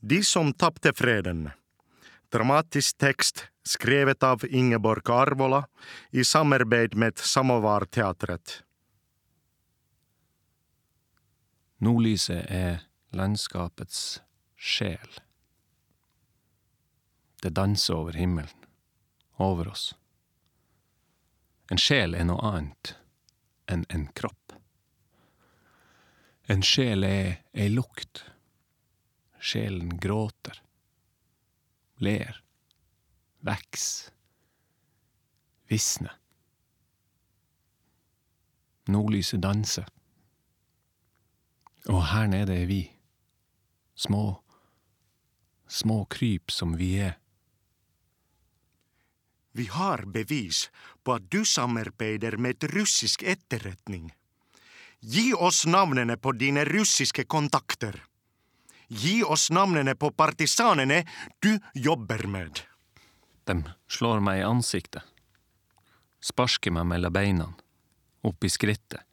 De som tapte freden. Dramatisk tekst skrevet av Ingeborg Arvola i samarbeid med Samovarteatret. Nordlyset er landskapets sjel. Det danser over himmelen, over oss. En sjel er noe annet enn en kropp. En sjel er ei lukt. Sjelen gråter, ler, veks, visner. Nordlyset danser. Og her nede er vi, små, små kryp som vi er. Vi har bevis på at du samarbeider med et russisk etterretning. Gi oss navnene på dine russiske kontakter. Gi oss navnene på partisanene du jobber med. De slår meg i ansiktet, sparker meg mellom beina, opp i skrittet.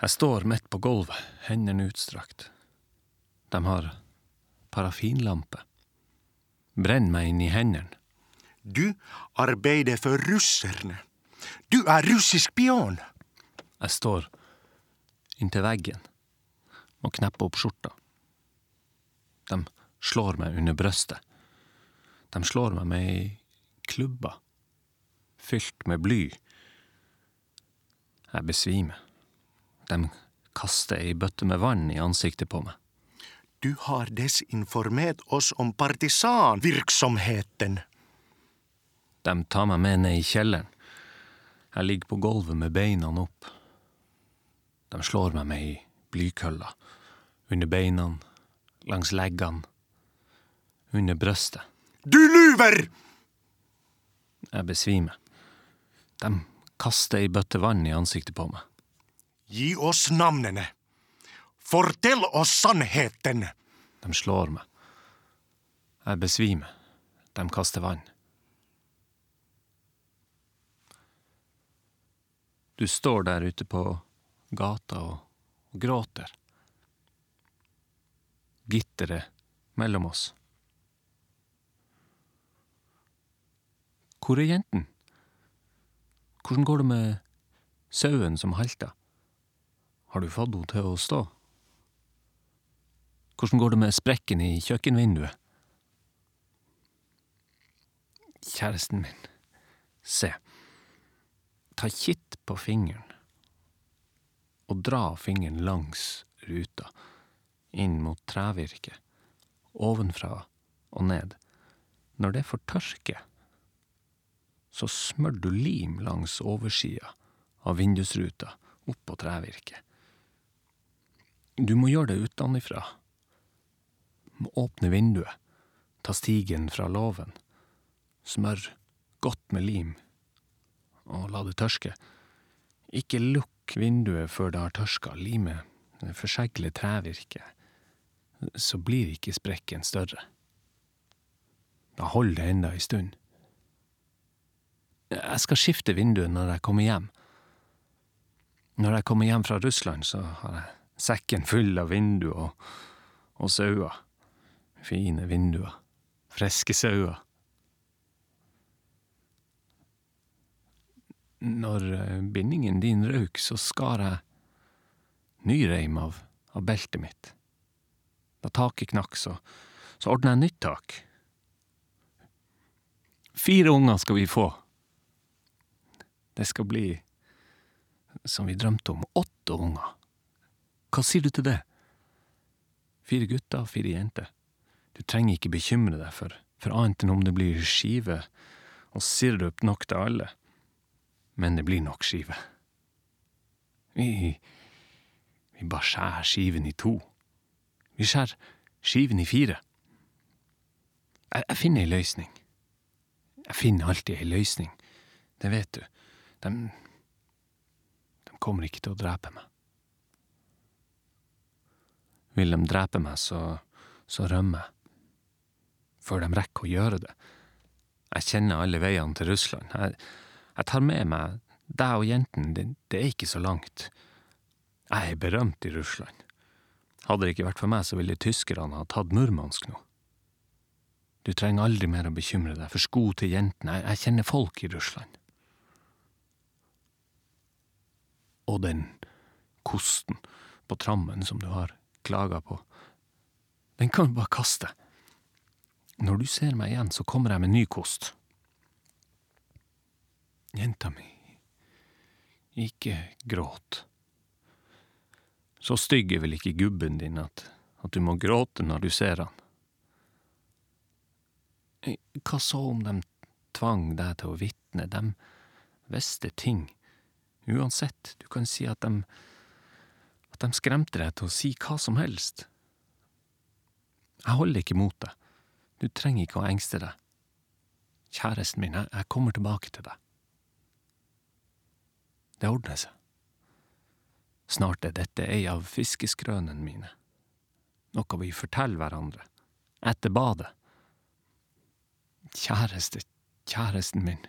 Jeg står midt på gulvet, hendene utstrakt. De har parafinlampe. Brenn meg inn i hendene. Du arbeider for russerne. Du er russisk spion! Jeg står inntil veggen og knepper opp skjorta. De slår meg under brøstet. De slår meg med ei klubbe fylt med bly. Jeg besvimer. De kaster ei bøtte med vann i ansiktet på meg. Du har desinformert oss om partisanvirksomheten. De tar meg med ned i kjelleren. Jeg ligger på gulvet med beina opp. De slår meg med ei blykølle. Under beina, langs leggene, under brøstet. Du lyver! Jeg besvimer. De kaster ei bøtte vann i ansiktet på meg. Gi oss navnene. Fortell oss sannheten! De slår meg. Jeg besvimer. De kaster vann. Du står der ute på gata og, og gråter. Gitteret mellom oss. Hvor er jenten? Hvordan går det med sauen som halter? Har du fått henne til å stå? Hvordan går det med sprekken i kjøkkenvinduet? Kjæresten min, se, ta kitt på fingeren og dra fingeren langs ruta, inn mot trevirket, ovenfra og ned. Når det fortørker, tørke, så smør du lim langs oversida av vindusruta opp på trevirket. Du må gjøre det utenfra. Åpne vinduet, ta stigen fra låven, smør godt med lim og la det tørske. Ikke lukk vinduet før det har tørska, limet forsegler trevirket. Så blir ikke sprekken større. Da holder det enda ei stund. Jeg skal skifte vinduet når jeg kommer hjem. Når jeg kommer hjem fra Russland, så har jeg sekken full av vinduer og, og sauer. Fine vinduer. Friske sauer. Når eh, bindingen din røyk, så skar jeg ny reim av, av beltet mitt. Da taket knakk, så, så ordna jeg nytt tak. Fire unger skal vi få. Det skal bli, som vi drømte om, åtte unger. Hva sier du til det? Fire gutter, fire jenter. Du trenger ikke bekymre deg for, for annet enn om det blir skive og sirup nok til alle. Men det blir nok skive. Vi, vi bare skjærer skiven i to. Vi skjærer skiven i fire. Jeg, jeg finner ei løsning. Jeg finner alltid ei løsning. Det vet du. De, de kommer ikke til å drepe meg. Vil de drepe meg, så, så rømmer jeg. Før de rekker å gjøre det. Jeg kjenner alle veiene til Russland. Jeg, jeg tar med meg deg og jenten, det, det er ikke så langt. Jeg er berømt i Russland. Hadde det ikke vært for meg, så ville tyskerne ha tatt Murmansk nå. Du trenger aldri mer å bekymre deg for sko til jentene, jeg, jeg kjenner folk i Russland. Og den kosten på trammen som du har klaga på, den kan du bare kaste. Når du ser meg igjen, så kommer jeg med ny kost. Jenta mi, ikke gråt. Så stygg er vel ikke gubben din at, at du må gråte når du ser han. Hva så om de tvang deg til å vitne? De visste ting. Uansett, du kan si at de at de skremte deg til å si hva som helst. Jeg holder ikke mot deg. Du trenger ikke å engste deg. Kjæresten min, jeg kommer tilbake til deg. Det ordner seg. Snart er dette ei av fiskeskrønene mine. Noe vi forteller hverandre. Etter badet. Kjæreste, kjæresten min.